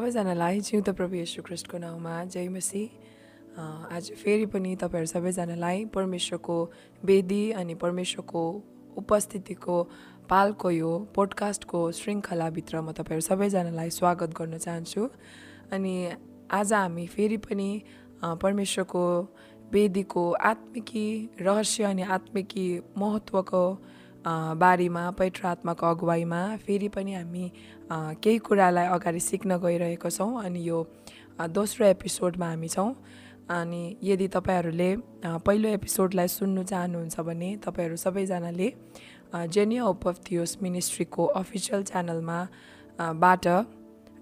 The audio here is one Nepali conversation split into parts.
सबैजनालाई जिउँदो प्रभु यशु ख्रिस्टको नाउँमा जय मसी आज फेरि पनि तपाईँहरू सबैजनालाई परमेश्वरको वेदी अनि परमेश्वरको उपस्थितिको पालको यो पोडकास्टको श्रृङ्खलाभित्र म तपाईँहरू सबैजनालाई स्वागत गर्न चाहन्छु। अनि आज हामी फेरि पनि परमेश्वरको वेदीको आत्मिकी रहस्य अनि आत्मिकी महत्त्वको बारेमा पवित्र आत्माको अगुवाईमा फेरि पनि हामी केही कुरालाई अगाडि सिक्न गइरहेको छौँ अनि यो दोस्रो एपिसोडमा हामी छौँ। अनि यदि तपाईँहरूले पहिलो एपिसोडलाई सुन्नु चाहनुहुन्छ भने तपाईँहरू सबैजनाले जेनिया ओपथियोस मिनिस्ट्रीको अफिसियल च्यानलमा बाट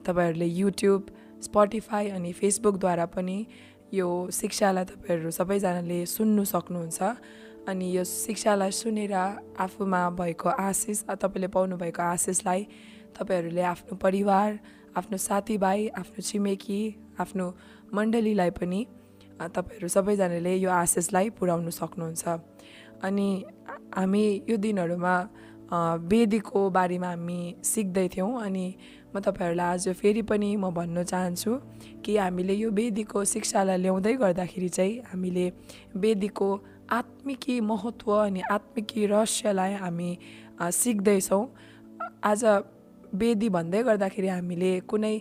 तपाईँहरूले युट्युब स्पोटिफाई अनि फेसबुकद्वारा पनि यो शिक्षालाई तपाईँहरू सबैजनाले सुन्नु सक्नुहुन्छ। अनि यो शिक्षालाई सुनेर आफूमा भएको आशिष तपाईँले पाउनुभएको आशिषलाई तपाईँहरूले आफ्नो परिवार आफ्नो साथीभाइ आफ्नो छिमेकी आफ्नो मण्डलीलाई पनि तपाईँहरू सबैजनाले यो आशिषलाई पुर्याउनु सक्नुहुन्छ। अनि हामी यो दिनहरूमा वेदीको बारेमा हामी सिक्दैथ्यौँ अनि म तपाईँहरूलाई आज फेरि पनि म भन्न चाहन्छु कि हामीले यो वेदीको शिक्षालाई ल्याउँदै गर्दाखेरि चाहिँ हामीले वेदीको आत्मिकी महत्त्व अनि आत्मिकी रहस्यलाई हामी सिक्दैछौँ। आज वेदी भन्दै गर्दाखेरि हामीले कुनै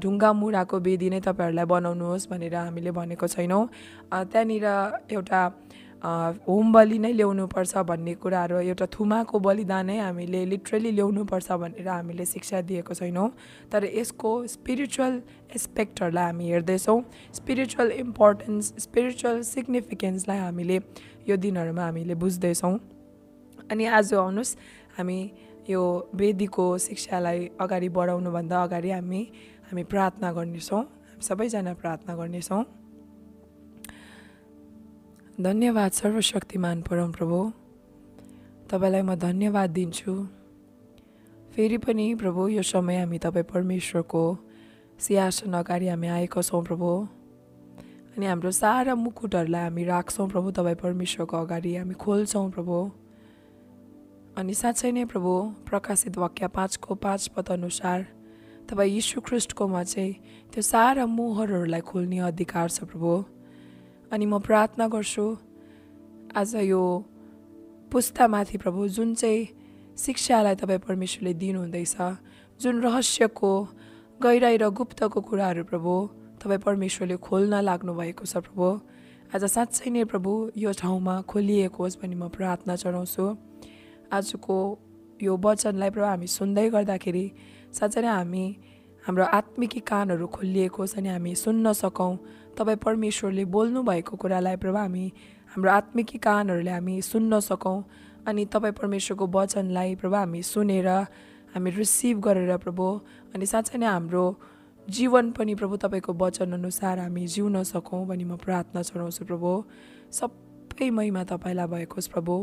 ढुङ्गा मुढाको वेदी नै तपाईँहरूलाई बनाउनुहोस् भनेर हामीले भनेको छैनौँ। त्यहाँनिर एउटा होम बलि नै ल्याउनुपर्छ भन्ने कुराहरू एउटा थुमाको बलिदानै हामीले लिटरली ल्याउनुपर्छ भनेर हामीले शिक्षा दिएको छैनौँ। तर यसको स्पिरिचुअल एस्पेक्टहरूलाई हामी हेर्दैछौँ। स्पिरिचुअल इम्पोर्टेन्स स्पिरिचुअल सिग्निफिकेन्सलाई हामीले यो दिनहरूमा हामीले बुझ्दैछौँ। अनि आज आउनुहोस् हामी यो वेदीको शिक्षालाई अगाडि बढाउनुभन्दा अगाडि हामी हामी प्रार्थना गर्नेछौँ। सबैजना प्रार्थना गर्नेछौँ। धन्यवाद सर्वशक्तिमान परमप्रभु। तपाईँलाई म धन्यवाद दिन्छु। फेरि पनि प्रभु यो समय हामी तपाईँ परमेश्वरको सिंहासन अगाडि हामी आएका छौँ प्रभु। अनि हाम्रो सारा मुकुटहरूलाई हामी राख्छौँ प्रभु तपाईँ परमेश्वरको अगाडि हामी खोल्छौँ प्रभु। अनि साँच्चै नै प्रभु प्रकाशित वाक्य पाँचको पाँच पद अनुसार तपाईँ यीशु ख्रिस्टकोमा चाहिँ त्यो सारा मोहरहरूलाई खोल्ने अधिकार छ प्रभु। अनि म प्रार्थना गर्छु आज यो पुस्तामाथि प्रभु जुन चाहिँ शिक्षालाई तपाईँ परमेश्वरले दिनुहुँदैछ जुन रहस्यको गहिराई र गुप्तको कुराहरू प्रभु तपाईँ परमेश्वरले खोल्न लाग्नुभएको छ प्रभु। आज साँच्चै नै प्रभु यो ठाउँमा खोलिएको होस् भनी म प्रार्थना चढाउँछु। आजको यो वचनलाई प्रभु हामी सुन्दै गर्दाखेरि साँच्चै नै हामी हाम्रो आत्मिकी कानहरू खोलिएको होस् अनि हामी सुन्न सकौँ। तपाईँ परमेश्वरले बोल्नु भएको कुरालाई प्रभु हामी हाम्रो आत्मिकी कानहरूले हामी सुन्न सकौँ अनि तपाईँ परमेश्वरको वचनलाई प्रभु हामी सुनेर हामी रिसिभ गरेर प्रभु अनि साँच्चै नै हाम्रो जीवन पनि प्रभु तपाईँको वचनअनुसार हामी जिउन सकौँ भनी म प्रार्थना चढाउँछु प्रभु। सबै महिमा तपाईँलाई भएको होस् प्रभु।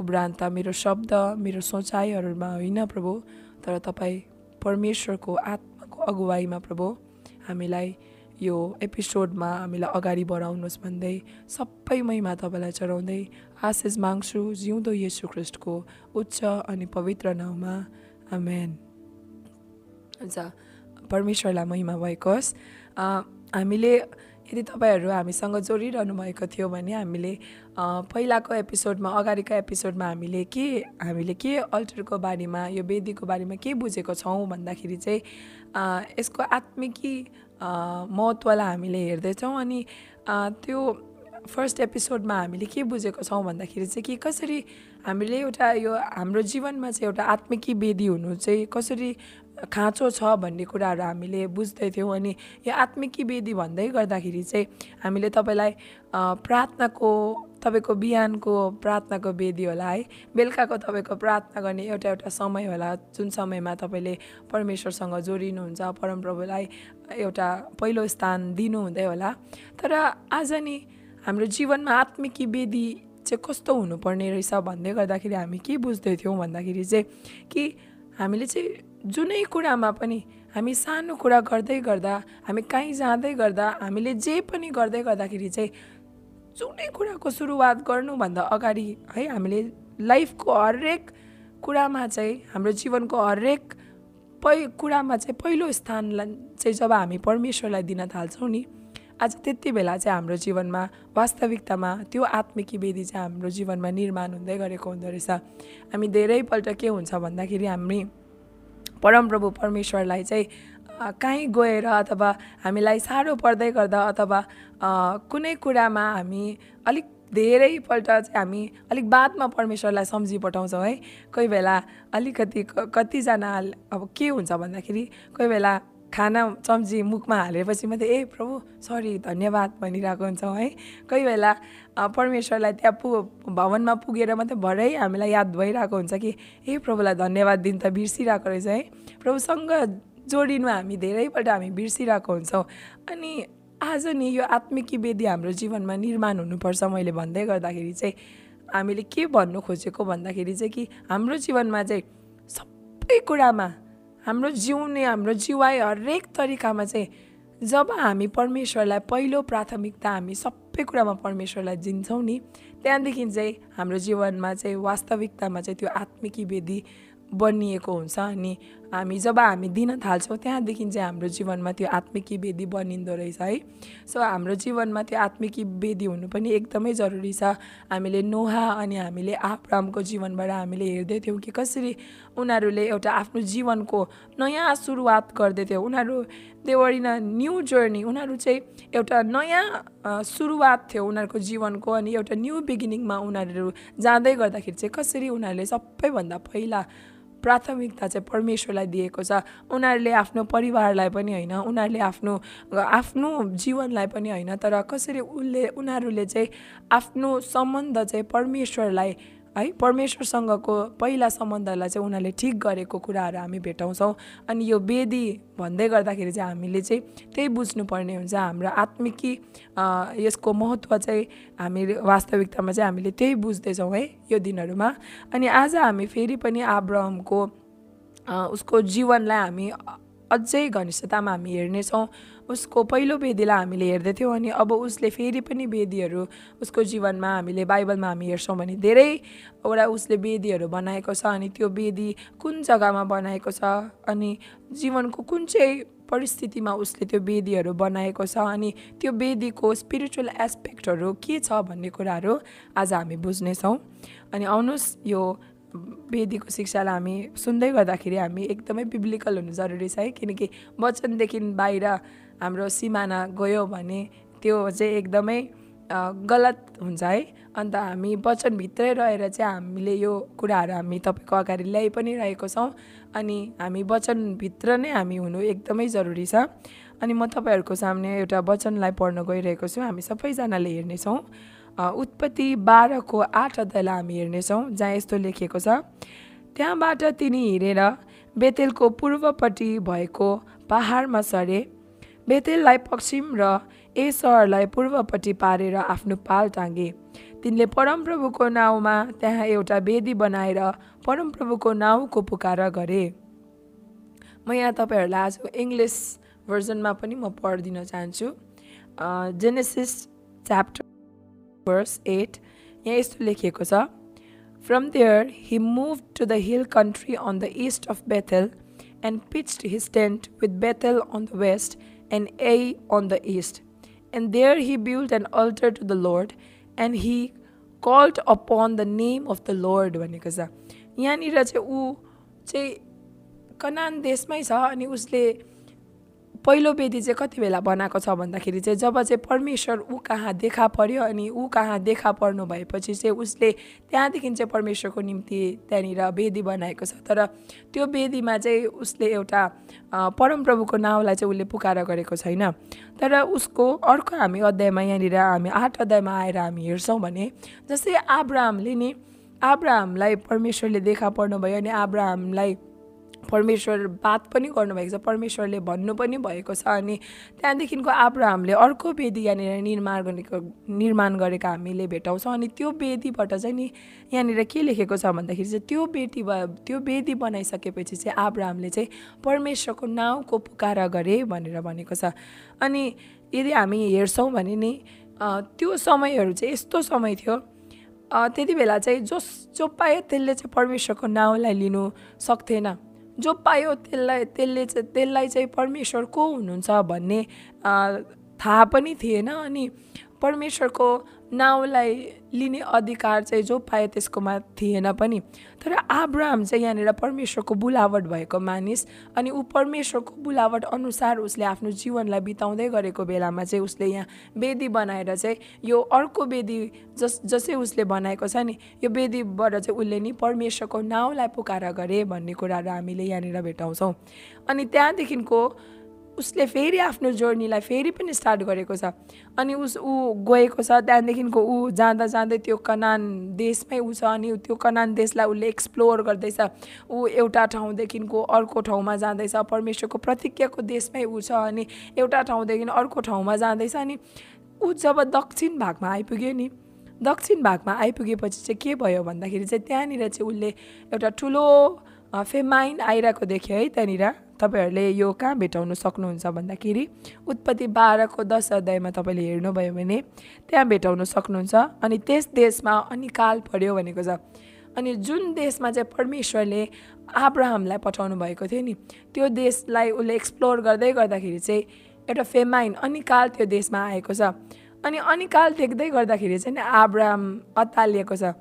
उब्रान्त मेरो शब्द मेरो सोचाइहरूमा होइन प्रभु। तर तपाईँ परमेश्वरको आत्माको अगुवाईमा प्रभु। हामीलाई यो एपिसोडमा हामीलाई अगाडि बढाउनुहोस् भन्दै सबै महिमा तपाईँलाई चढाउँदै आशिष माग्छु। जिउँदो येसु ख्रिस्टको उच्च अनि पवित्र नाउँमा। आमेन। हुन्छ। परमेश्वरलाई महिमा भएको होस्। हामीले यदि तपाईँहरू हामीसँग जोडिरहनु भएको थियो भने हामीले पहिलाको एपिसोडमा अगाडिको एपिसोडमा हामीले के हामीले के अल्टरको बारेमा यो वेदीको बारेमा के बुझेको छौँ भन्दाखेरि चाहिँ यसको आत्मिकी महत्त्वलाई हामीले हेर्दैछौँ अनि त्यो फर्स्ट एपिसोडमा हामीले के बुझेको छौँ भन्दाखेरि चाहिँ कि कसरी हामीले एउटा यो हाम्रो जीवनमा चाहिँ एउटा आत्मिकी वेदी हुनु चाहिँ कसरी खाँचो छ भन्ने कुराहरू हामीले बुझ्दैथ्यौँ अनि यो आत्मिकी वेदी भन्दै गर्दाखेरि चाहिँ हामीले तपाईँलाई प्रार्थनाको तपाईँको बिहानको प्रार्थनाको वेदी होला है। बेलुकाको तपाईँको प्रार्थना गर्ने एउटा एउटा समय होला जुन समयमा तपाईँले परमेश्वरसँग जोडिनुहुन्छ परमप्रभुलाई एउटा पहिलो स्थान दिनुहुँदै होला। तर आज नि हाम्रो जीवनमा आत्मिकी वेदी चाहिँ कस्तो हुनुपर्ने रहेछ भन्दै गर्दाखेरि हामी के बुझ्दैथ्यौँ भन्दाखेरि चाहिँ कि हामीले चाहिँ जुनै कुरामा पनि हामी सानो कुरा गर्दै गर्दा हामी कहीँ जाँदै गर्दा हामीले जे पनि गर्दै गर्दाखेरि चाहिँ जुनै कुराको सुरुवात गर्नुभन्दा अगाडि है हामीले लाइफको हरेक कुरामा चाहिँ हाम्रो जीवनको हरेक पै कुरामा चाहिँ पहिलो स्थानलाई चाहिँ जब हामी परमेश्वरलाई दिन थाल्छौँ नि आज त्यति बेला चाहिँ हाम्रो जीवनमा वास्तविकतामा त्यो आत्मिकी वेदी चाहिँ हाम्रो जीवनमा निर्माण हुँदै गरेको हुँदो रहेछ। हामी धेरैपल्ट के हुन्छ भन्दाखेरि हामी परमप्रभु परमेश्वरलाई चाहिँ कहीँ गएर अथवा हामीलाई साह्रो पर्दै गर्दा अथवा कुनै कुरामा हामी अलिक धेरैपल्ट चाहिँ हामी अलिक बादमा परमेश्वरलाई सम्झिपठाउँछौँ है। कोही बेला अलिकति कतिजना अब के हुन्छ भन्दाखेरि कोही बेला खाना चम्ची मुखमा हालेपछि मात्रै ए प्रभु सरी धन्यवाद भनिरहेको हुन्छौँ है। कोही बेला परमेश्वरलाई त्यहाँ पु भवनमा पुगेर मात्रै भरै हामीलाई याद भइरहेको हुन्छ कि ए प्रभुलाई धन्यवाद दिन त बिर्सिरहेको रहेछ है। प्रभुसँग जोडिनु हामी धेरैपल्ट हामी बिर्सिरहेको हुन्छौँ। अनि आज नि यो आत्मिकी वेदी हाम्रो जीवनमा निर्माण हुनुपर्छ मैले भन्दै गर्दाखेरि चाहिँ हामीले के भन्नु खोजेको भन्दाखेरि चाहिँ कि हाम्रो जीवनमा चाहिँ सबै कुरामा हाम्रो जिउने हाम्रो जिवाइ हरेक तरिकामा चाहिँ जब हामी परमेश्वरलाई पहिलो प्राथमिकता हामी सबै कुरामा परमेश्वरलाई दिन्छौँ नि त्यहाँदेखि चाहिँ हाम्रो जीवनमा चाहिँ वास्तविकतामा चाहिँ त्यो आत्मिकी वेदी बनिएको हुन्छ अनि हामी जब हामी दिन थाल्छौँ त्यहाँदेखि चाहिँ हाम्रो जीवनमा त्यो आत्मिकी वेदी बनिँदो रहेछ है। सो हाम्रो जीवनमा त्यो आत्मिकी वेदी हुनु पनि एकदमै जरुरी छ। हामीले नोहा अनि हामीले आप्रामको जीवनबाट हामीले हेर्दै थियौँ कि कसरी उनीहरूले एउटा आफ्नो जीवनको नयाँ सुरुवात गर्दै थियो उनीहरू they were in a new journey उनीहरू चाहिँ एउटा नयाँ सुरुवात थियो उनीहरूको जीवनको अनि एउटा न्यू बिगिनिङमा उनीहरू जाँदै गर्दाखेरि चाहिँ कसरी उनीहरूले सबैभन्दा पहिला प्राथमिकता चाहिँ परमेश्वरलाई दिएको छ। उनीहरूले आफ्नो परिवारलाई पनि होइन उनीहरूले आफ्नो आफ्नो जीवनलाई पनि होइन तर कसरी उसले उनीहरूले चाहिँ आफ्नो सम्बन्ध चाहिँ परमेश्वरलाई है? परमेश्वरसँगको पहिला सम्बन्धलाई चाहिँ उनीहरूले ठिक गरेको कुराहरू हामी भेटाउँछौँ। अनि यो वेदी भन्दै गर्दाखेरि चाहिँ हामीले चाहिँ त्यही बुझ्नुपर्ने हुन्छ। हाम्रो आत्मिकी यसको महत्त्व चाहिँ हामी वास्तविकतामा चाहिँ हामीले त्यही बुझ्दैछौँ है यो दिनहरूमा। अनि आज हामी फेरि पनि आब्रहमको उसको जीवनलाई हामी अझै घनिष्ठतामा हामी हेर्नेछौँ। उसको पहिलो वेदीलाई हामीले हेर्दैथ्यौँ अनि अब उसले फेरि पनि वेदीहरू उसको जीवनमा हामीले बाइबलमा हामी हेर्छौँ भने धेरैवटा उसले वेदीहरू बनाएको छ अनि त्यो वेदी कुन जग्गामा बनाएको छ अनि जीवनको कुन चाहिँ परिस्थितिमा उसले त्यो वेदीहरू बनाएको छ अनि त्यो वेदीको स्पिरिचुअल एस्पेक्टहरू के छ भन्ने कुराहरू आज हामी बुझ्नेछौँ। अनि आउनुहोस् यो वेदीको शिक्षालाई हामी सुन्दै गर्दाखेरि हामी एकदमै बिब्लिकल हुनु जरुरी छ है किनकि वचनदेखि बाहिर हाम्रो सिमाना गयो भने त्यो चाहिँ एकदमै गलत हुन्छ है। अन्त हामी वचनभित्रै रहेर चाहिँ हामीले यो कुराहरू हामी तपाईँको अगाडि ल्याइ पनि रहेको छौँ। अनि हामी वचनभित्र नै हामी हुनु एकदमै जरुरी छ। अनि म तपाईँहरूको सामने एउटा वचनलाई पढ्न गइरहेको छु। हामी सबैजनाले हेर्नेछौँ। उत्पत्ति बाह्रको आठ अध्यायलाई हामी हेर्नेछौँ जहाँ यस्तो लेखिएको छ त्यहाँबाट तिनी हिँडेर बेतेलको पूर्वपट्टि भएको पहाडमा सरे। बेतेललाई पश्चिम र ए सहरलाई पूर्वपट्टि पारेर आफ्नो पाल टाँगे। तिनले परमप्रभुको नाउँमा त्यहाँ एउटा वेदी बनाएर परमप्रभुको नाउँको पुकार गरे। म यहाँ तपाईँहरूलाई आज इङ्ग्लिस भर्जनमा पनि म पढिदिन चाहन्छु। जेनेसिस च्याप्टर verse 8 यहाँ यस्तो लेखिएको छ। From there he moved to the hill country on the east of Bethel and pitched his tent with Bethel on the west and Ai on the east. And there he built an altar to the Lord and he called upon the name of the Lord भनेको छ यहाँनिर चाहिँ ऊ चाहिँ कनान देशमै छ अनि उसले पहिलो वेदी चाहिँ कति बेला बनाएको छ भन्दाखेरि चाहिँ जब चाहिँ परमेश्वर ऊ कहाँ देखा पर्यो अनि ऊ कहाँ देखा पर्नु भएपछि चाहिँ उसले त्यहाँदेखि चाहिँ परमेश्वरको निम्ति त्यहाँनिर वेदी बनाएको छ। तर त्यो वेदीमा चाहिँ उसले एउटा परमप्रभुको नाउँलाई चाहिँ उसले पुकार गरेको छैन। तर उसको अर्को हामी अध्यायमा यहाँनिर हामी आठ अध्यायमा आएर हामी हेर्छौँ भने जस्तै आब्राहमले नि आब्राहमलाई परमेश्वरले देखा पर्नुभयो अनि आब्राहमलाई परमेश्वर बात पनि गर्नुभएको छ परमेश्वरले भन्नु पनि भएको छ अनि त्यहाँदेखिको आब्राहमले अर्को वेदी यहाँनिर निर्माण गरेको निर्माण गरेको हामीले भेटाउँछौँ अनि त्यो वेदीबाट चाहिँ नि यहाँनिर के लेखेको छ भन्दाखेरि चाहिँ त्यो बेदी त्यो वेदी बनाइसकेपछि चाहिँ आब्राहमले चाहिँ परमेश्वरको नाउँको पुकार गरे भनेर भनेको छ। अनि यदि हामी हेर्छौँ भने नि त्यो समयहरू चाहिँ यस्तो समय थियो त्यति बेला चाहिँ जस जो पायो त्यसले चाहिँ परमेश्वरको नाउँलाई लिनु सक्थेन। जो पायो त्यसलाई त्यसले चाहिँ त्यसलाई चाहिँ परमेश्वर को हुनुहुन्छ भन्ने थाहा पनि थिएन अनि परमेश्वरको नाउँलाई लिने अधिकार चाहिँ जो पाए त्यसकोमा थिएन पनि। तर आब्राहम चाहिँ यहाँनिर परमेश्वरको बुलावट भएको मानिस अनि ऊ परमेश्वरको बुलावट अनुसार उसले आफ्नो जीवनलाई बिताउँदै गरेको बेलामा चाहिँ उसले यहाँ वेदी बनाएर चाहिँ यो अर्को वेदी जस जसै उसले बनाएको छ नि यो वेदीबाट चाहिँ उसले नि परमेश्वरको नाउँलाई पुकार गरे भन्ने कुराहरू हामीले यहाँनिर भेटाउँछौँ। अनि त्यहाँदेखिको उसले फेरि आफ्नो जर्नीलाई फेरि पनि स्टार्ट गरेको छ। अनि उस ऊ गएको छ त्यहाँदेखिको ऊ जाँदा जाँदै त्यो कनान देशमै ऊ छ अनि त्यो कनान देशलाई उसले एक्सप्लोर गर्दैछ। ऊ एउटा ठाउँदेखिको अर्को ठाउँमा जाँदैछ परमेश्वरको प्रतिज्ञाको देशमै ऊ छ अनि एउटा ठाउँदेखि अर्को ठाउँमा जाँदैछ अनि ऊ जब दक्षिण भागमा आइपुग्यो नि दक्षिण भागमा आइपुगेपछि चाहिँ के भयो भन्दाखेरि चाहिँ त्यहाँनिर चाहिँ उसले एउटा ठुलो फेमाइन आइरहेको देख्यो है त्यहाँनिर। तपाईँहरूले यो कहाँ भेटाउनु सक्नुहुन्छ भन्दाखेरि उत्पत्ति बाह्रको दस अध्यायमा तपाईँले हेर्नुभयो भने त्यहाँ भेटाउनु सक्नुहुन्छ अनि त्यस देशमा अनिकाल पर्यो भनेको छ। अनि जुन देशमा चाहिँ परमेश्वरले आब्राहमलाई पठाउनु भएको थियो नि त्यो देशलाई उसले एक्सप्लोर गर्दै गर्दाखेरि चाहिँ एउटा फेमाइन अनिकाल त्यो देशमा आएको छ। अनि अनिकाल देख्दै गर्दाखेरि चाहिँ आब्राहम अत्तालिएको छ।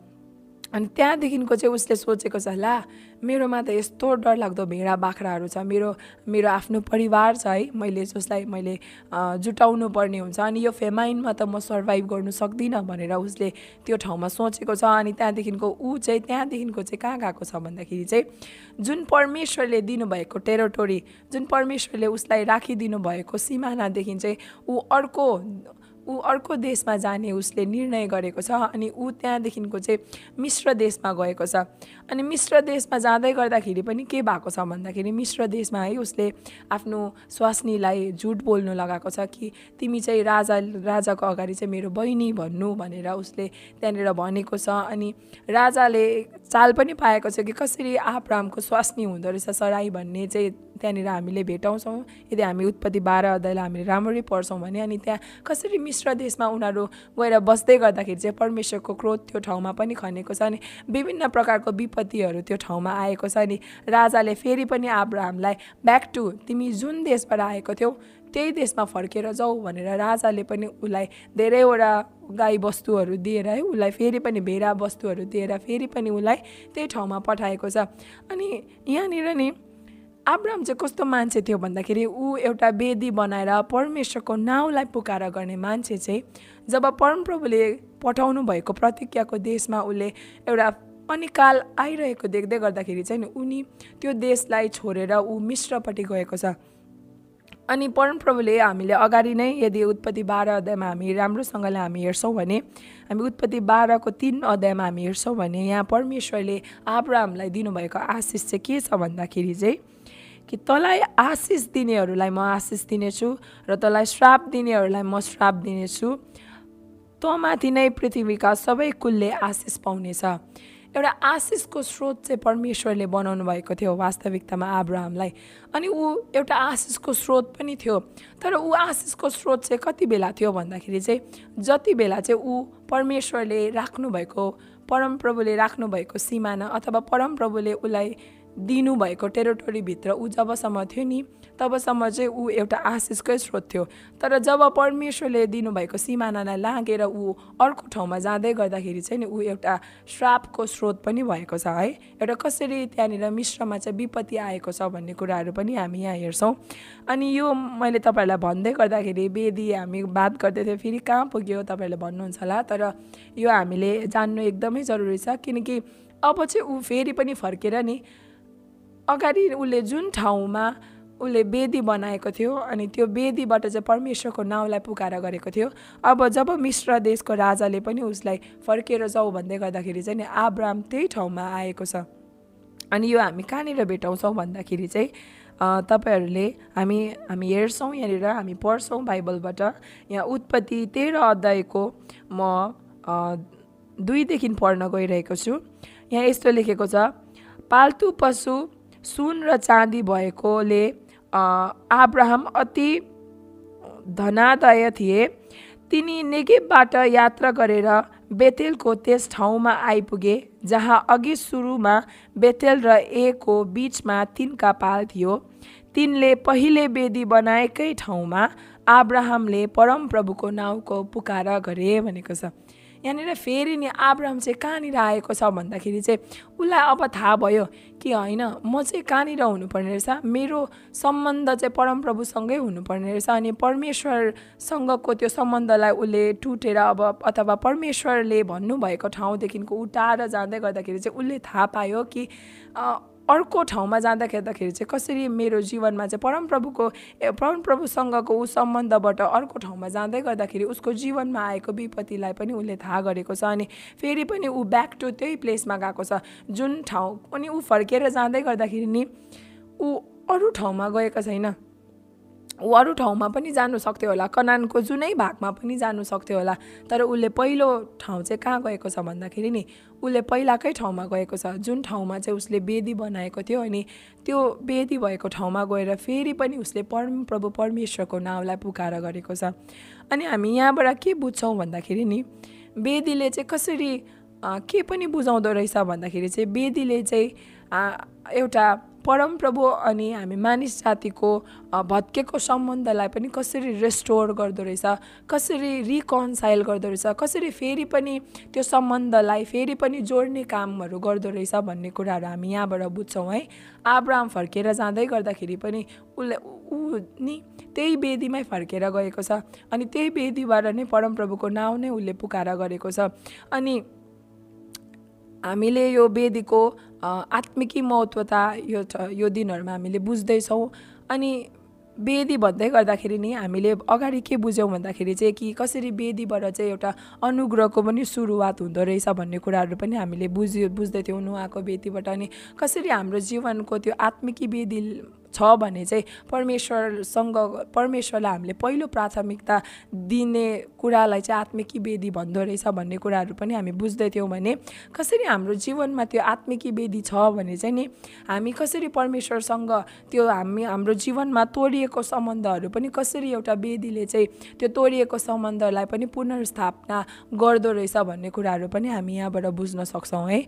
अनि त्यहाँदेखिको चाहिँ उसले सोचेको छ ला मेरोमा त यस्तो डरलाग्दो भेडा बाख्राहरू छ। मेरो मेरो आफ्नो परिवार छ है। मैले जसलाई मैले जुटाउनु पर्ने हुन्छ अनि यो फेमाइनमा त म सर्भाइभ गर्नु सक्दिनँ भनेर उसले त्यो ठाउँमा सोचेको छ। अनि त्यहाँदेखिको ऊ चाहिँ त्यहाँदेखिको चाहिँ कहाँ गएको छ भन्दाखेरि चाहिँ जुन परमेश्वरले दिनुभएको टेरोटोरी जुन परमेश्वरले उसलाई राखिदिनु भएको सिमानादेखि चाहिँ ऊ अर्को ऊ अर्को देशमा जाने उसले निर्णय गरेको छ अनि ऊ त्यहाँदेखिको चाहिँ मिश्र देशमा गएको छ। अनि मिश्र देशमा जाँदै गर्दाखेरि पनि के भएको छ भन्दाखेरि मिश्र देशमा है उसले आफ्नो स्वास्नीलाई झुट बोल्नु लगाएको छ कि तिमी चाहिँ राजा राजाको अगाडि चाहिँ मेरो बहिनी भन्नु भनेर उसले त्यहाँनिर भनेको छ। अनि राजाले चाल पनि पाएको छ कि कसरी आप्रामको स्वास्नी हुँदो रहेछ सराई भन्ने चाहिँ त्यहाँनिर हामीले भेटाउँछौँ। यदि हामी उत्पत्ति बाह्र अध्यायलाई हामीले राम्ररी पढ्छौँ भने अनि त्यहाँ कसरी मिश्र देशमा उनीहरू गएर बस्दै गर्दाखेरि चाहिँ परमेश्वरको क्रोध त्यो ठाउँमा पनि खनेको छ। अनि विभिन्न प्रकारको विपत्तिहरू त्यो ठाउँमा आएको छ अनि राजाले फेरि पनि आब्राहमलाई ब्याक टु तिमी जुन देशबाट आएको थियौ त्यही देशमा फर्केर जाऊ भनेर राजाले पनि उसलाई धेरैवटा गाई वस्तुहरू दिएर है उसलाई फेरि पनि भेडा वस्तुहरू दिएर फेरि पनि उसलाई त्यही ठाउँमा पठाएको छ। अनि यहाँनिर नि आब्राम चाहिँ कस्तो मान्छे थियो भन्दाखेरि ऊ एउटा वेदी बनाएर परमेश्वरको नाउँलाई पुकार गर्ने मान्छे चाहिँ जब परमप्रभुले पठाउनु भएको प्रतिज्ञाको देशमा उसले एउटा अनिकाल आइरहेको देख्दै गर्दाखेरि चाहिँ उनी त्यो देशलाई छोडेर ऊ मिश्रपट्टि गएको छ। अनि परमप्रभुले हामीले अगाडि नै यदि उत्पत्ति बाह्र अध्यायमा हामी राम्रोसँगले हामी हेर्छौँ भने हामी उत्पत्ति बाह्रको तिन अध्यायमा हामी हेर्छौँ भने यहाँ परमेश्वरले आब्रामलाई दिनुभएको आशिष चाहिँ के छ भन्दाखेरि चाहिँ कि तँलाई आशिष दिनेहरूलाई म आशिष दिनेछु र तँलाई श्राप दिनेहरूलाई म श्राप दिनेछु। तँमाथि नै पृथ्वीका सबै कुलले आशिष पाउनेछ। एउटा आशिषको स्रोत चाहिँ परमेश्वरले बनाउनु भएको थियो वास्तविकतामा आब्राहमलाई। अनि ऊ एउटा आशिषको स्रोत पनि थियो। तर ऊ आशिषको स्रोत चाहिँ कति बेला थियो भन्दाखेरि चाहिँ जति बेला चाहिँ ऊ परमेश्वरले राख्नुभएको परमप्रभुले राख्नुभएको सिमाना अथवा परमप्रभुले उसलाई दिनुभएको टेरिटोरीभित्र ऊ जबसम्म थियो नि तबसम्म चाहिँ ऊ एउटा आशिषकै स्रोत थियो। तर जब परमेश्वरले दिनुभएको सिमानालाई लागेर ऊ अर्को ठाउँमा जाँदै गर्दाखेरि चाहिँ नि ऊ एउटा श्रापको स्रोत पनि भएको छ है? एउटा कसरी त्यहाँनिर मिश्रमा चाहिँ विपत्ति आएको छ भन्ने कुराहरू पनि हामी यहाँ हेर्छौँ। अनि यो मैले तपाईँहरूलाई भन्दै गर्दाखेरि वेदी हामी बात गर्दै थियौँ फेरि कहाँ पुग्यो तपाईँहरूले भन्नुहुन्छ होला? तर यो हामीले जान्नु एकदमै जरुरी छ किनकि अब चाहिँ ऊ फेरि पनि फर्केर नि अगाडि उसले जुन ठाउँमा उसले वेदी बनाएको थियो अनि त्यो वेदीबाट चाहिँ परमेश्वरको नाउँलाई पुकार गरेको थियो अब जब मिश्र देशको राजाले पनि उसलाई फर्केर जाऊ भन्दै गर्दाखेरि चाहिँ नि आब्राम त्यही ठाउँमा आएको छ। अनि यो हामी कहाँनिर भेटाउँछौँ भन्दाखेरि चाहिँ तपाईँहरूले हामी हामी हेर्छौँ यहाँनिर हामी पढ्छौँ बाइबलबाट यहाँ उत्पत्ति तेह्र अध्यायको म दुईदेखि पढ्न गइरहेको छु। यहाँ यस्तो लेखेको छ पाल्तु पशु सुन र चाँदी भएकोले आब्राहम अति धनादय थिए। तिनी नेगेबबाट यात्रा गरेर बेतेलको त्यस ठाउँमा आइपुगे जहाँ अघि सुरुमा बेतेल र एको बिचमा तिनका पाल थियो। तिनले पहिले वेदी बनाएकै ठाउँमा आब्राहमले परमप्रभुको नाउँको पुकारा गरे भनेको छ। यहाँनिर फेरि नि आब्राम चाहिँ कहाँनिर आएको छ भन्दाखेरि चाहिँ उसलाई अब थाहा भयो कि होइन म चाहिँ कहाँनिर हुनुपर्ने रहेछ? मेरो सम्बन्ध चाहिँ परमप्रभुसँगै हुनुपर्ने रहेछ अनि परमेश्वरसँगको त्यो सम्बन्धलाई उसले टुटेर अब अथवा परमेश्वरले भन्नुभएको ठाउँदेखिको उठाएर जाँदै गर्दाखेरि चाहिँ उसले थाहा पायो कि अर्को ठाउँमा जाँदाखेरि चाहिँ कसरी मेरो जीवनमा चाहिँ परमप्रभुको परमप्रभुसँगको ऊ सम्बन्धबाट अर्को ठाउँमा जाँदै गर्दाखेरि उसको जीवनमा आएको विपत्तिलाई पनि उसले थाहा गरेको छ अनि फेरि पनि ऊ ब्याक टु त्यही प्लेसमा गएको छ। जुन ठाउँ अनि ऊ फर्केर जाँदै गर्दाखेरि नि ऊ अरू ठाउँमा गएको छैन। अरू ठाउँमा पनि जानु सक्थ्यो होला कनानको जुनै भागमा पनि जानु सक्थ्यो होला। तर उसले पहिलो ठाउँ चाहिँ कहाँ गएको छ भन्दाखेरि नि उसले पहिलाकै ठाउँमा गएको छ। जुन ठाउँमा चाहिँ उसले वेदी बनाएको थियो अनि त्यो वेदी भएको ठाउँमा गएर फेरि पनि उसले परम प्रभु परमेश्वरको नाउँलाई पुकार गरेको छ। अनि हामी यहाँबाट के बुझ्छौँ भन्दाखेरि नि वेदीले चाहिँ कसरी के पनि बुझाउँदो रहेछ भन्दाखेरि चाहिँ वेदीले चाहिँ एउटा परमप्रभु अनि हामी मानिस जातिको भत्केको सम्बन्धलाई पनि कसरी रेस्टोर गर्दो रहेछ कसरी रिकन्साइल गर्दो रहेछ कसरी फेरि पनि त्यो सम्बन्धलाई फेरि पनि जोड्ने कामहरू गर्दो रहेछ भन्ने कुराहरू हामी यहाँबाट बुझ्छौँ है। आब्राम फर्केर जाँदै गर्दाखेरि पनि उसले ऊ नि त्यही वेदीमै फर्केर गएको छ अनि त्यही वेदीबाट नै परमप्रभुको नाउँ नै उसले पुकारा गरेको छ अनि हामीले यो वेदीको आत्मिकी महत्त्वता यो यो दिनहरूमा हामीले बुझ्दैछौँ। अनि वेदी भन्दै गर्दाखेरि नि हामीले अगाडि के बुझ्यौँ भन्दाखेरि चाहिँ कि कसरी वेदीबाट चाहिँ एउटा अनुग्रहको पनि सुरुवात हुँदो रहेछ भन्ने कुराहरू पनि हामीले बुझ्यो बुझ्दै थियौँ नुहाको वेदीबाट। अनि कसरी हाम्रो जीवनको त्यो आत्मिकी वेदी छ भने चाहिँ परमेश्वरसँग परमेश्वरलाई हामीले पहिलो प्राथमिकता दिने कुरालाई चाहिँ आत्मिकी वेदी भन्दो रहेछ भन्ने कुराहरू पनि हामी बुझ्दै थियौँ भने कसरी हाम्रो जीवनमा त्यो आत्मिकी वेदी छ भने चाहिँ नि हामी कसरी परमेश्वरसँग त्यो हामी हाम्रो जीवनमा तोडिएको सम्बन्धहरू पनि कसरी एउटा वेदीले चाहिँ त्यो तोडिएको सम्बन्धलाई पनि पुनर्स्थापना गर्दो रहेछ भन्ने कुराहरू पनि हामी यहाँबाट बुझ्न सक्छौँ है।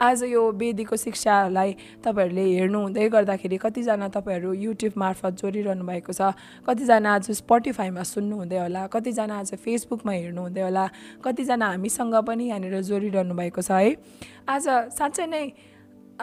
आज यो वेदीको शिक्षालाई तपाईँहरूले हेर्नु हुँदै गर्दाखेरि कतिजना तपाईँ तपाईँहरू युट्युब मार्फत जोडिरहनु भएको छ। कतिजना आज स्पोटिफाईमा सुन्नुहुँदै होला कतिजना आज फेसबुकमा हेर्नुहुँदै होला कतिजना हामीसँग पनि यहाँनिर जोडिरहनु भएको छ है। आज साँच्चै नै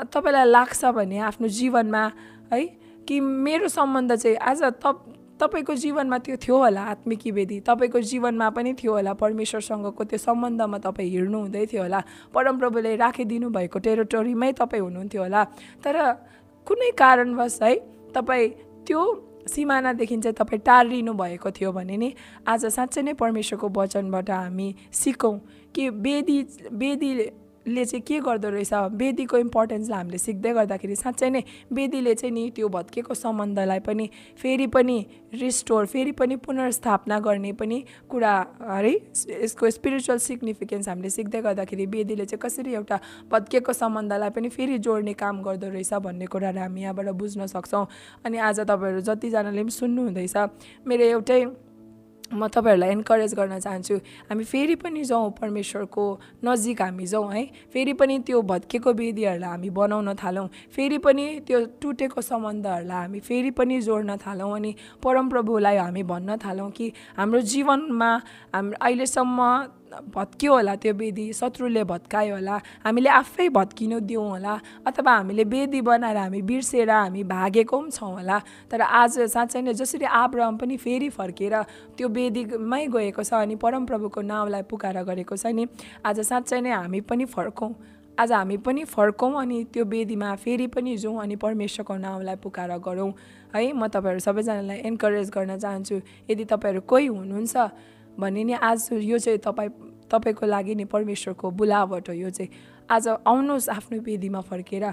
तपाईँलाई लाग्छ भने आफ्नो जीवनमा है कि मेरो सम्बन्ध चाहिँ आज तप तपाईँको जीवनमा त्यो थियो होला आत्मिकी वेदी तपाईँको जीवनमा पनि थियो होला परमेश्वरसँगको त्यो सम्बन्धमा तपाईँ हिँड्नुहुँदै थियो होला परमप्रभुले राखिदिनु भएको टेरिटोरीमै तपाईँ हुनुहुन्थ्यो होला। तर कुनै कारणवश है तपाईँ त्यो सिमानादेखि चाहिँ तपाईँ टाढिनु भएको थियो भने नि आज साँच्चै नै परमेश्वरको वचनबाट हामी सिकौँ कि वेदी वेदीले ले चाहिँ के गर्दो रहेछ? वेदीको इम्पोर्टेन्सलाई हामीले सिक्दै गर्दाखेरि साँच्चै नै वेदीले चाहिँ नि त्यो भत्केको सम्बन्धलाई पनि फेरि पनि रिस्टोर फेरि पनि पुनर्स्थापना गर्ने पनि कुरा है यसको स्पिरिचुअल सिग्निफिकेन्स हामीले सिक्दै गर्दाखेरि वेदीले चाहिँ कसरी एउटा भत्केको सम्बन्धलाई पनि फेरि जोड्ने काम गर्दो रहेछ भन्ने कुराहरू हामी यहाँबाट बुझ्न सक्छौँ। अनि आज तपाईँहरू जतिजनाले पनि सुन्नुहुँदैछ मेरो एउटै म तपाईँहरूलाई इन्करेज गर्न चाहन्छु हामी फेरि पनि जाउँ परमेश्वरको नजिक हामी जाउँ है। फेरि पनि त्यो भत्केको विधिहरूलाई हामी बनाउन थालौँ फेरि पनि त्यो टुटेको सम्बन्धहरूलाई हामी फेरि पनि जोड्न थालौँ अनि परमप्रभुलाई हामी भन्न थालौँ कि हाम्रो जीवनमा हाम्रो अहिलेसम्म भत्कियो होला त्यो वेदी शत्रुले भत्कायो होला हामीले आफै भत्किनु दिउँ होला अथवा हामीले वेदी बनाएर हामी बिर्सेर हामी भागेको पनि छौँ होला। तर आज साँच्चै नै जसरी आब्रहम पनि फेरि फर्केर त्यो वेदीमै गएको छ अनि परमप्रभुको नाउँलाई पुकार गरेको छ नि आज साँच्चै नै हामी पनि फर्कौँ। आज हामी पनि फर्कौँ अनि त्यो वेदीमा फेरि पनि जाउँ अनि परमेश्वरको नाउँलाई पुकार गरौँ। है म तपाईँहरू सबैजनालाई इन्करेज गर्न चाहन्छु यदि तपाईँहरू कोही हुनुहुन्छ भने नि आज यो चाहिँ तपाईँ तपाईँको लागि नि परमेश्वरको बोलावट हो यो चाहिँ। आज आउनुहोस् आफ्नो वेदीमा फर्केर।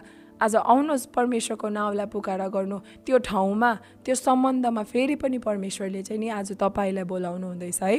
आज आउनुहोस् परमेश्वरको नाउँलाई पुकारा गर्नु। त्यो ठाउँमा त्यो सम्बन्धमा फेरि पनि परमेश्वरले चाहिँ नि आज तपाईँलाई बोलाउनु हुँदैछ है।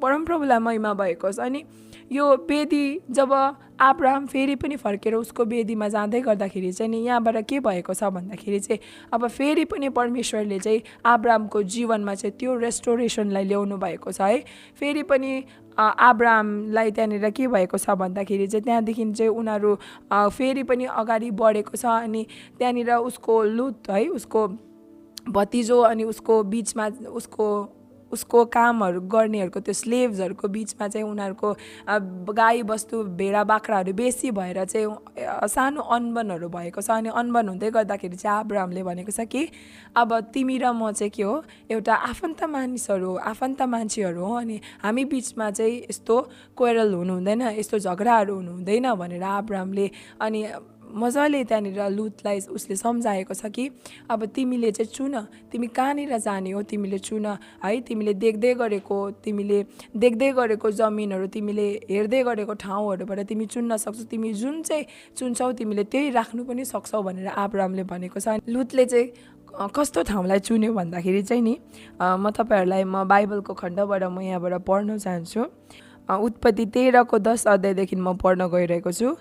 परमप्रभुलाई महिमा भएको छ। अनि यो वेदी जब आब्राहम फेरि पनि फर्केर उसको वेदीमा जाँदै गर्दाखेरि चाहिँ नि यहाँबाट के भएको छ भन्दाखेरि चाहिँ अब फेरि पनि परमेश्वरले चाहिँ आब्राहमको जीवनमा चाहिँ त्यो रेस्टोरेसनलाई ल्याउनु भएको छ है। फेरि पनि आब्राहमलाई त्यहाँनिर के भएको छ भन्दाखेरि चाहिँ त्यहाँदेखि चाहिँ उनीहरू फेरि पनि अगाडि बढेको छ अनि त्यहाँनिर उसको लुत है उसको भतिजो अनि उसको बिचमा उसको उसको कामहरू गर्नेहरूको त्यो स्लेभ्सहरूको बिचमा चाहिँ उनीहरूको गाई बस्तु भेडा बाख्राहरू बेसी भएर चाहिँ सानो अनबनहरू भएको छ। अनि अनबन हुँदै गर्दाखेरि चाहिँ आब्रामले भनेको छ कि अब तिमी र म चाहिँ के हो एउटा आफन्त मानिसहरू आफन्त मान्छेहरू हो अनि हामी बिचमा चाहिँ यस्तो कोइरल हुनु हुँदैन यस्तो झगडाहरू हुनु हुँदैन भनेर आब्रामले अनि मजाले त्यहाँनिर लुतलाई उसले सम्झाएको छ कि अब तिमीले चाहिँ चुन तिमी कहाँनिर जाने हो? तिमीले चुन है? तिमीले देख्दै गरेको तिमीले देख्दै गरेको जमिनहरू तिमीले हेर्दै गरेको ठाउँहरूबाट तिमी चुन्न सक्छौ। तिमी जुन चाहिँ चुन्छौ तिमीले त्यही राख्नु पनि सक्छौ भनेर आब्रामले भनेको छ। लुतले चाहिँ कस्तो ठाउँलाई चुन्यो भन्दाखेरि चाहिँ नि म तपाईँहरूलाई म बाइबलको खण्डबाट म यहाँबाट पढ्न चाहन्छु। उत्पत्ति तेह्रको दस अध्यायदेखि म पढ्न गइरहेको छु।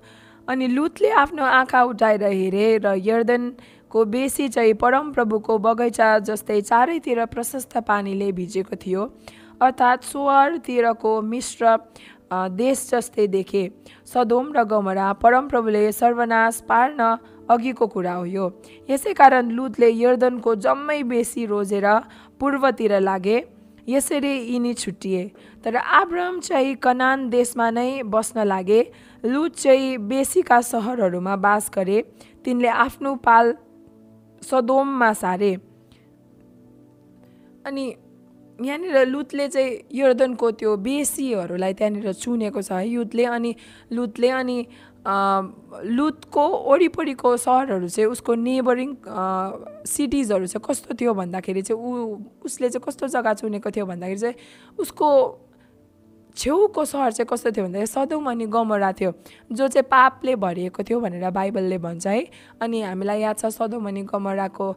अनि लुतले आफ्नो आँखा उठाएर हेरे र यर्दनको बेसी चाहिँ परमप्रभुको बगैँचा जस्तै चारैतिर प्रशस्त पानीले भिजेको थियो। अर्थात् सोहरतिरको मिश्र देश जस्तै देखे। सदोम र गमरा परमप्रभुले सर्वनाश पार्न अघिको कुरा हो। यो यसै कारण लुतले यर्दनको जम्मै बेसी रोजेर पूर्वतिर लागे। यसरी यिनी छुट्टिए तर आब्राम चाहिँ कनान देशमा नै बस्न लागे। लुत चाहिँ बेसीका सहरहरूमा बास गरे। तिनले आफ्नो पाल सदोममा सारे। अनि यहाँनिर लुतले चाहिँ यर्दनको त्यो बेसीहरूलाई त्यहाँनिर चुनेको छ है युथले अनि लुतले अनि लुतको वरिपरिको सहरहरू चाहिँ उसको नेबरिङ सिटिजहरू चाहिँ कस्तो थियो भन्दाखेरि चाहिँ ऊ उसले चाहिँ कस्तो जग्गा चुनेको थियो भन्दाखेरि चाहिँ उसको छेउको सहर चाहिँ कस्तो थियो भन्दाखेरि सदौम अनि गमरा थियो जो चाहिँ पापले भरिएको थियो भनेर बाइबलले भन्छ है। अनि हामीलाई याद छ सदौम अनि गमराको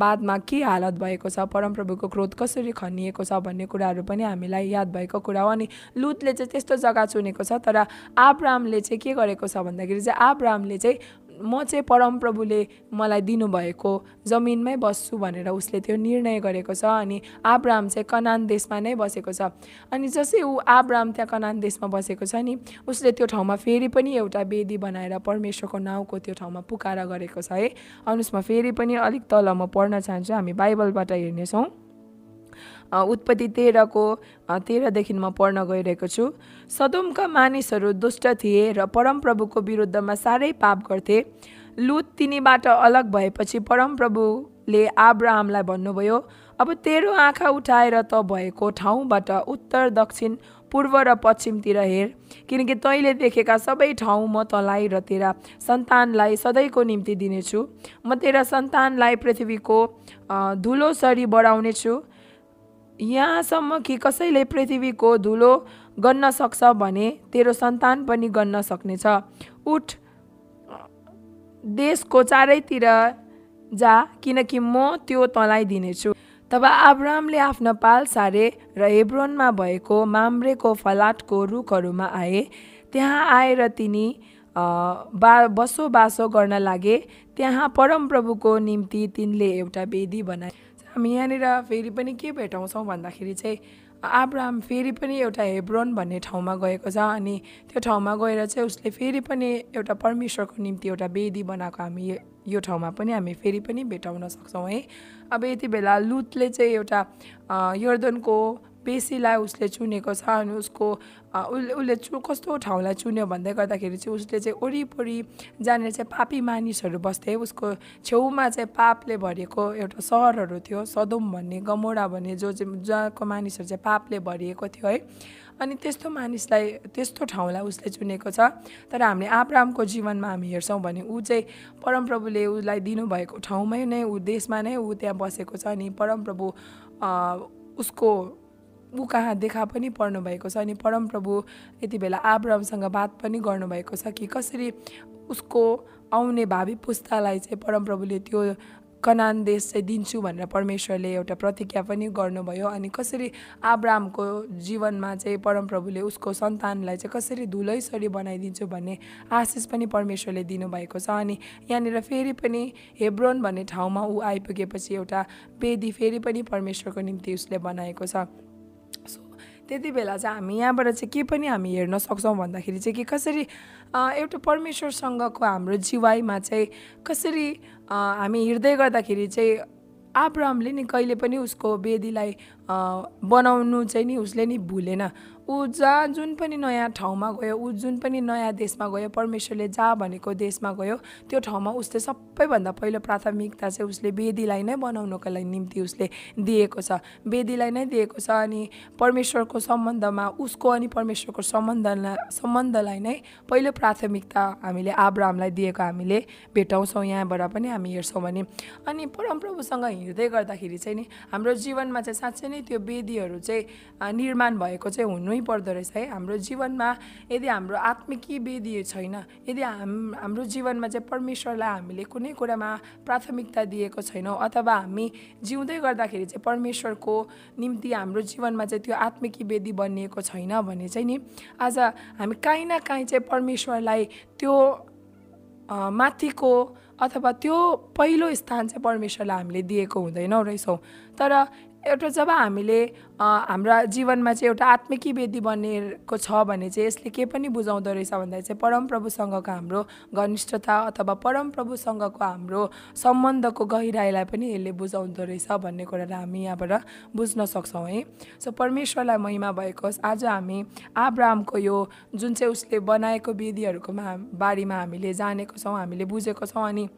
बादमा के हालत भएको छ परमप्रभुको क्रोध कसरी खनिएको छ भन्ने कुराहरू पनि हामीलाई याद भएको कुरा हो। अनि लुतले चाहिँ त्यस्तो जग्गा चुनेको छ तर आब्रामले चाहिँ के गरेको छ भन्दाखेरि चाहिँ आब्रामले चाहिँ म चाहिँ परमप्रभुले मलाई दिनुभएको जमिनमै बस्छु भनेर उसले त्यो निर्णय गरेको छ अनि आब्राम चाहिँ कनान देशमा नै बसेको छ। अनि जसै ऊ आब्राम त्यहाँ कनान देशमा बसेको छ नि उसले त्यो ठाउँमा फेरि पनि एउटा वेदी बनाएर परमेश्वरको नाउँको त्यो ठाउँमा पुकारा गरेको छ है। आउनुहोस् म फेरि पनि अलिक तल म पढ्न चाहन्छु हामी बाइबलबाट हेर्नेछौँ। उत्पत्ति तेह्रको तेह्रदेखि म पढ्न गइरहेको छु। सदोमका मानिसहरू दुष्ट थिए र परमप्रभुको विरुद्धमा साह्रै पाप गर्थे। लुत तिनीबाट अलग भएपछि परमप्रभुले आब्राहमलाई भन्नुभयो अब तेरो आँखा उठाएर त भएको ठाउँबाट उत्तर दक्षिण पूर्व र पश्चिमतिर हेर किनकि तैँले देखेका सबै ठाउँ म तँलाई र तेरा सन्तानलाई सधैँको निम्ति दिनेछु। म तेरा सन्तानलाई पृथ्वीको धुलोसरी बढाउनेछु। यहाँसम्म कि कसैले पृथ्वीको धुलो गन्न सक्छ भने तेरो सन्तान पनि गन्न सक्नेछ। उठ देशको चारैतिर जा किनकि म त्यो तँलाई दिनेछु। तब आब्रामले आफ्नो पाल सारे र हेब्रोनमा भएको माम्रेको फलाटको रुखहरूमा आए। त्यहाँ आएर तिनी बा बसोबासो गर्न लागे। त्यहाँ परमप्रभुको निम्ति तिनले एउटा वेदी बनाए। हामी यहाँनिर फेरि पनि के भेटाउँछौँ भन्दाखेरि चाहिँ आब्राम फेरि पनि एउटा हेब्रोन भन्ने ठाउँमा गएको छ अनि त्यो ठाउँमा गएर चाहिँ उसले फेरि पनि एउटा परमेश्वरको निम्ति एउटा वेदी बनाएको हामी यो ठाउँमा पनि हामी फेरि पनि भेटाउन सक्छौँ है। अब यति बेला लुतले चाहिँ एउटा यर्दनको बेसीलाई उसले चुनेको छ अनि उसको उसले उसले चु कस्तो ठाउँलाई चुन्यो भन्दै गर्दाखेरि चाहिँ उसले चाहिँ वरिपरि जहाँनिर चाहिँ पापी मानिसहरू बस्थे। उसको छेउमा चाहिँ पापले भरिएको एउटा सहरहरू थियो सदोम भन्ने गमोडा भन्ने जो चाहिँ जहाँको मानिसहरू चाहिँ पापले भरिएको थियो है। अनि त्यस्तो मानिसलाई त्यस्तो ठाउँलाई उसले चुनेको छ। तर हामीले आब्रामको जीवनमा हामी हेर्छौँ भने ऊ चाहिँ परमप्रभुले उसलाई दिनुभएको ठाउँमै नै ऊ देशमा नै ऊ त्यहाँ बसेको छ अनि परमप्रभु उसको ऊ कहाँ देखा पनि पर्नु भएको छ अनि परमप्रभु यति बेला आब्रामसँग बात पनि गर्नुभएको छ कि कसरी उसको आउने भावी पुस्तालाई चाहिँ परमप्रभुले त्यो कनान देश चाहिँ दिन्छु भनेर परमेश्वरले एउटा प्रतिज्ञा पनि गर्नुभयो अनि कसरी आब्रामको जीवनमा चाहिँ परमप्रभुले उसको सन्तानलाई चाहिँ कसरी धुलैसरी बनाइदिन्छु भन्ने आशिष पनि परमेश्वरले दिनुभएको छ अनि यहाँनिर फेरि पनि हेब्रोन भन्ने ठाउँमा ऊ आइपुगेपछि एउटा वेदी फेरि पनि परमेश्वरको निम्ति उसले बनाएको छ। त्यति बेला चाहिँ हामी यहाँबाट चाहिँ के पनि हामी हेर्न सक्छौँ भन्दाखेरि चाहिँ कि कसरी एउटा परमेश्वरसँगको हाम्रो जीवाइमा चाहिँ कसरी हामी हिँड्दै गर्दाखेरि चाहिँ आब्रामले नि कहिले पनि उसको वेदीलाई बनाउनु चाहिँ नि उसले नि भुलेन। ऊ जहाँ जुन पनि नयाँ ठाउँमा गयो ऊ जुन पनि नयाँ देशमा गयो परमेश्वरले जहाँ भनेको देशमा गयो त्यो ठाउँमा उसले सबैभन्दा पहिलो प्राथमिकता चाहिँ उसले वेदीलाई नै बनाउनको लागि निम्ति उसले दिएको छ। वेदीलाई नै दिएको छ अनि परमेश्वरको सम्बन्धमा उसको अनि परमेश्वरको सम्बन्धलाई सम्बन्धलाई नै पहिलो प्राथमिकता हामीले आब्रामलाई दिएको हामीले भेटाउँछौँ यहाँबाट पनि हामी हेर्छौँ भने। अनि परमप्रभुसँग हिँड्दै गर्दाखेरि चाहिँ नि हाम्रो जीवनमा चाहिँ साँच्चै नै त्यो वेदीहरू चाहिँ निर्माण भएको चाहिँ हुनु पर्दो रहेछ है? हाम्रो जीवनमा यदि हाम्रो आत्मिकी वेदी छैन यदि हाम हाम्रो जीवनमा चाहिँ परमेश्वरलाई हामीले कुनै कुरामा प्राथमिकता दिएको छैनौँ अथवा हामी जिउँदै गर्दाखेरि चाहिँ परमेश्वरको निम्ति हाम्रो जीवनमा चाहिँ त्यो आत्मिकी वेदी बनिएको छैन भने चाहिँ नि आज हामी काहीँ न काहीँ चाहिँ परमेश्वरलाई त्यो माथिको अथवा त्यो पहिलो स्थान चाहिँ परमेश्वरलाई हामीले दिएको हुँदैनौँ रहेछौँ। तर एउटा जब हामीले हाम्रा जीवनमा चाहिँ एउटा आत्मिकी वेदी बनेको छ भने चाहिँ यसले के पनि बुझाउँदो रहेछ भन्दा चाहिँ परमप्रभुसँगको हाम्रो घनिष्ठता अथवा परमप्रभुसँगको हाम्रो सम्बन्धको गहिराइलाई पनि यसले बुझाउँदो रहेछ भन्ने कुरालाई हामी यहाँबाट बुझ्न सक्छौँ है। सो परमेश्वरलाई महिमा भएको आज हामी आब्रामको यो जुन चाहिँ उसले बनाएको वेदीहरूको बारेमा हामीले जानेको छौँ हामीले बुझेको छौँ अनि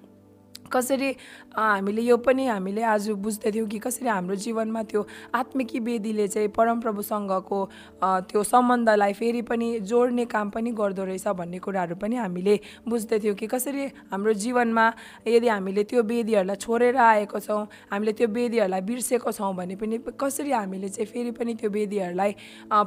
कसरी हामीले यो पनि हामीले आज बुझ्दैथ्यौँ कि कसरी हाम्रो जीवनमा त्यो आत्मिकी वेदीले चाहिँ परमप्रभुसँगको त्यो सम्बन्धलाई फेरि पनि जोड्ने काम पनि गर्दो रहेछ भन्ने कुराहरू पनि हामीले बुझ्दैथ्यौँ कि कसरी हाम्रो जीवनमा यदि हामीले त्यो वेदीहरूलाई छोडेर आएको छौँ हामीले त्यो वेदीहरूलाई बिर्सेको छौँ भने पनि कसरी हामीले चाहिँ फेरि पनि त्यो वेदीहरूलाई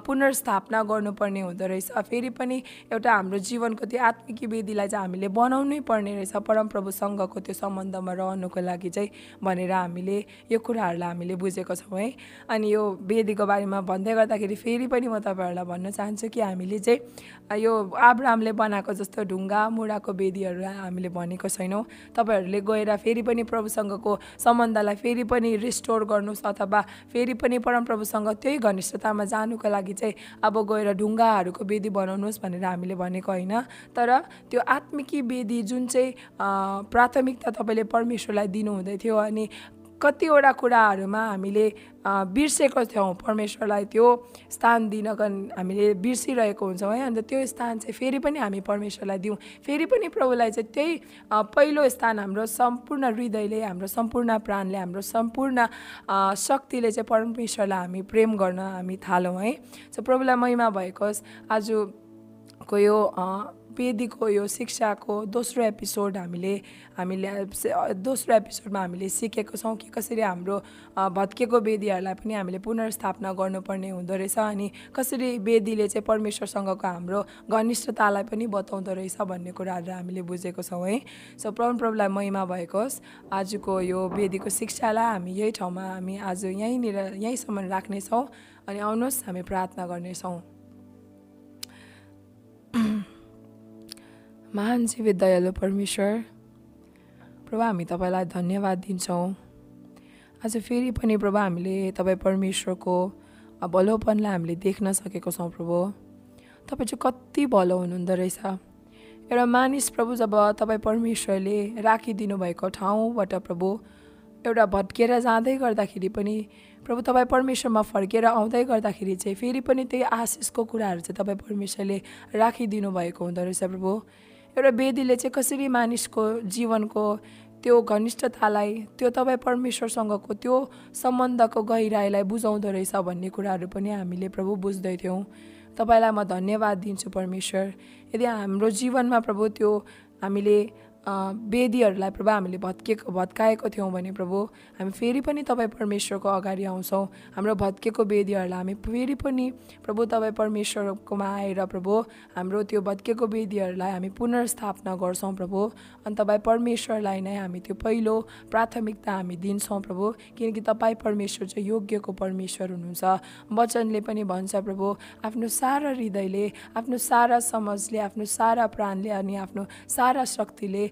पुनर्स्थापना गर्नुपर्ने हुँदो रहेछ फेरि पनि एउटा हाम्रो जीवनको त्यो आत्मिकी वेदीलाई चाहिँ हामीले बनाउनै पर्ने रहेछ परमप्रभुसँगको त्यो सम्बन्धमा रहनुको लागि चाहिँ भनेर हामीले यो कुराहरूलाई हामीले बुझेको छौँ है। अनि यो वेदीको बारेमा भन्दै गर्दाखेरि फेरि पनि म तपाईँहरूलाई भन्न चाहन्छु कि हामीले चाहिँ यो आब्रामले बनाएको जस्तो ढुङ्गा मुढाको वेदीहरू हामीले भनेको छैनौँ। तपाईँहरूले गएर फेरि पनि प्रभुसँगको सम्बन्धलाई फेरि पनि रिस्टोर गर्नुहोस् अथवा फेरि पनि परमप्रभुसँग त्यही घनिष्ठतामा जानुको लागि चाहिँ अब गएर ढुङ्गाहरूको वेदी बनाउनुहोस् भनेर हामीले भनेको होइन। तर त्यो आत्मिकी वेदी जुन चाहिँ प्राथमिकता तपाईँले परमेश्वरलाई दिनुहुँदै थियो अनि कतिवटा कुराहरूमा हामीले बिर्सेको थियौँ। परमेश्वरलाई त्यो स्थान दिनको हामीले बिर्सिरहेको हुन्छौँ है। अन्त त्यो स्थान चाहिँ फेरि पनि हामी परमेश्वरलाई दिउँ। फेरि पनि प्रभुलाई चाहिँ त्यही पहिलो स्थान हाम्रो सम्पूर्ण हृदयले हाम्रो सम्पूर्ण प्राणले हाम्रो सम्पूर्ण शक्तिले चाहिँ परमेश्वरलाई हामी प्रेम गर्न हामी थालौँ है। सो प्रभुलाई महिमा भएको आजको यो वेदीको यो शिक्षाको दोस्रो एपिसोड हामीले हामीले दोस्रो एपिसोडमा हामीले सिकेको छौँ कि कसरी हाम्रो भत्केको वेदीहरूलाई पनि हामीले पुनर्स्थापना गर्नुपर्ने हुँदो रहेछ अनि कसरी वेदीले चाहिँ परमेश्वरसँगको हाम्रो घनिष्ठतालाई पनि बताउँदो रहेछ भन्ने कुराहरू हामीले बुझेको छौँ है। सो प्रभु प्रभुलाई महिमा भएको होस् आजको यो वेदीको शिक्षालाई हामी यही ठाउँमा हामी आज यहीँनिर यहीँसम्म राख्नेछौँ अनि आउनुहोस् हामी प्रार्थना गर्नेछौँ। महान जीवित दयालु परमेश्वर प्रभा हामी तपाईँलाई धन्यवाद दिन्छौँ। आज फेरि पनि प्रभा हामीले तपाईँ परमेश्वरको भलोपनलाई हामीले देख्न सकेको छौँ प्रभु। तपाईँ चाहिँ कति भलो हुनुहुँदो रहेछ। एउटा मानिस प्रभु जब तपाईँ परमेश्वरले राखिदिनु भएको ठाउँबाट प्रभु एउटा भट्किएर जाँदै गर्दाखेरि पनि प्रभु तपाईँ परमेश्वरमा फर्केर आउँदै गर्दाखेरि चाहिँ फेरि पनि त्यही आशिषको कुराहरू चाहिँ तपाईँ परमेश्वरले राखिदिनु भएको हुँदो रहेछ प्रभु। एउटा वेदीले चाहिँ कसरी मानिसको जीवनको त्यो घनिष्ठतालाई त्यो तपाईँ परमेश्वरसँगको त्यो सम्बन्धको गहिराइलाई बुझाउँदो रहेछ भन्ने कुराहरू पनि हामीले प्रभु बुझ्दैथ्यौँ तपाईँलाई म धन्यवाद दिन्छु परमेश्वर। यदि हाम्रो जीवनमा प्रभु त्यो हामीले वेदीहरूलाई प्रभु हामीले भत्किएको भत्काएको थियौँ भने प्रभु हामी फेरि पनि तपाईँ परमेश्वरको अगाडि आउँछौँ। हाम्रो भत्किएको वेदीहरूलाई हामी फेरि पनि प्रभु तपाईँ परमेश्वरकोमा आएर प्रभु हाम्रो त्यो भत्किएको वेदीहरूलाई हामी पुनर्स्थापना गर्छौँ प्रभु। अनि तपाईँ परमेश्वरलाई नै हामी त्यो पहिलो प्राथमिकता हामी दिन्छौँ प्रभु किनकि तपाईँ परमेश्वर चाहिँ योग्यको परमेश्वर हुनुहुन्छ। वचनले पनि भन्छ प्रभु आफ्नो सारा हृदयले आफ्नो सारा समझले आफ्नो सारा प्राणले अनि आफ्नो सारा शक्तिले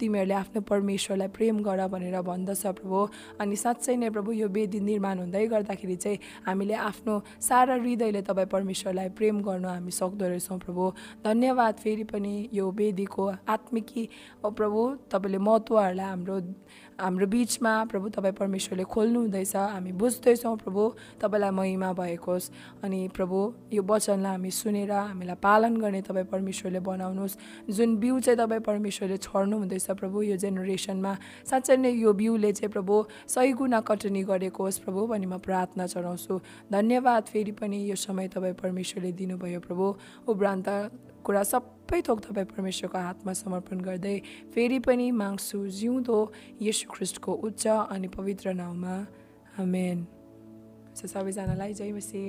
तिमीहरूले आफ्नो परमेश्वरलाई प्रेम गर भनेर भन्दछ प्रभु। अनि साँच्चै नै प्रभु यो वेदी निर्माण हुँदै गर्दाखेरि चाहिँ हामीले आफ्नो सारा हृदयले तपाईँ परमेश्वरलाई प्रेम गर्नु हामी सक्दो रहेछौँ प्रभु। धन्यवाद फेरि पनि यो वेदीको आत्मिकी प्रभु तपाईँले महत्त्वहरूलाई हाम्रो हाम्रो बिचमा प्रभु तपाईँ परमेश्वरले खोल्नु हुँदैछ हामी बुझ्दैछौँ प्रभु। तपाईँलाई महिमा भएको होस्। अनि प्रभु यो वचनलाई हामी सुनेर हामीलाई पालन गर्ने तपाईँ परमेश्वरले बनाउनुहोस्। जुन बिउ चाहिँ तपाईँ परमेश्वरले छर्नु हुँदैछ प्रभु यो जेनेरेसनमा साँच्चै नै यो बिउले चाहिँ प्रभु सही गुना कटनी गरेको होस् प्रभु भनी म प्रार्थना चढाउँछु। धन्यवाद फेरि पनि यो समय तपाईँ परमेश्वरले दिनुभयो प्रभु। उब्रान्त कुरा सबै थोक तपाईँ परमेश्वरको हातमा समर्पण गर्दै फेरि पनि माग्छु जिउँदो यशु ख्रिस्टको उच्च अनि पवित्र नाउँमा। आमेन। सबैजनालाई जय मसी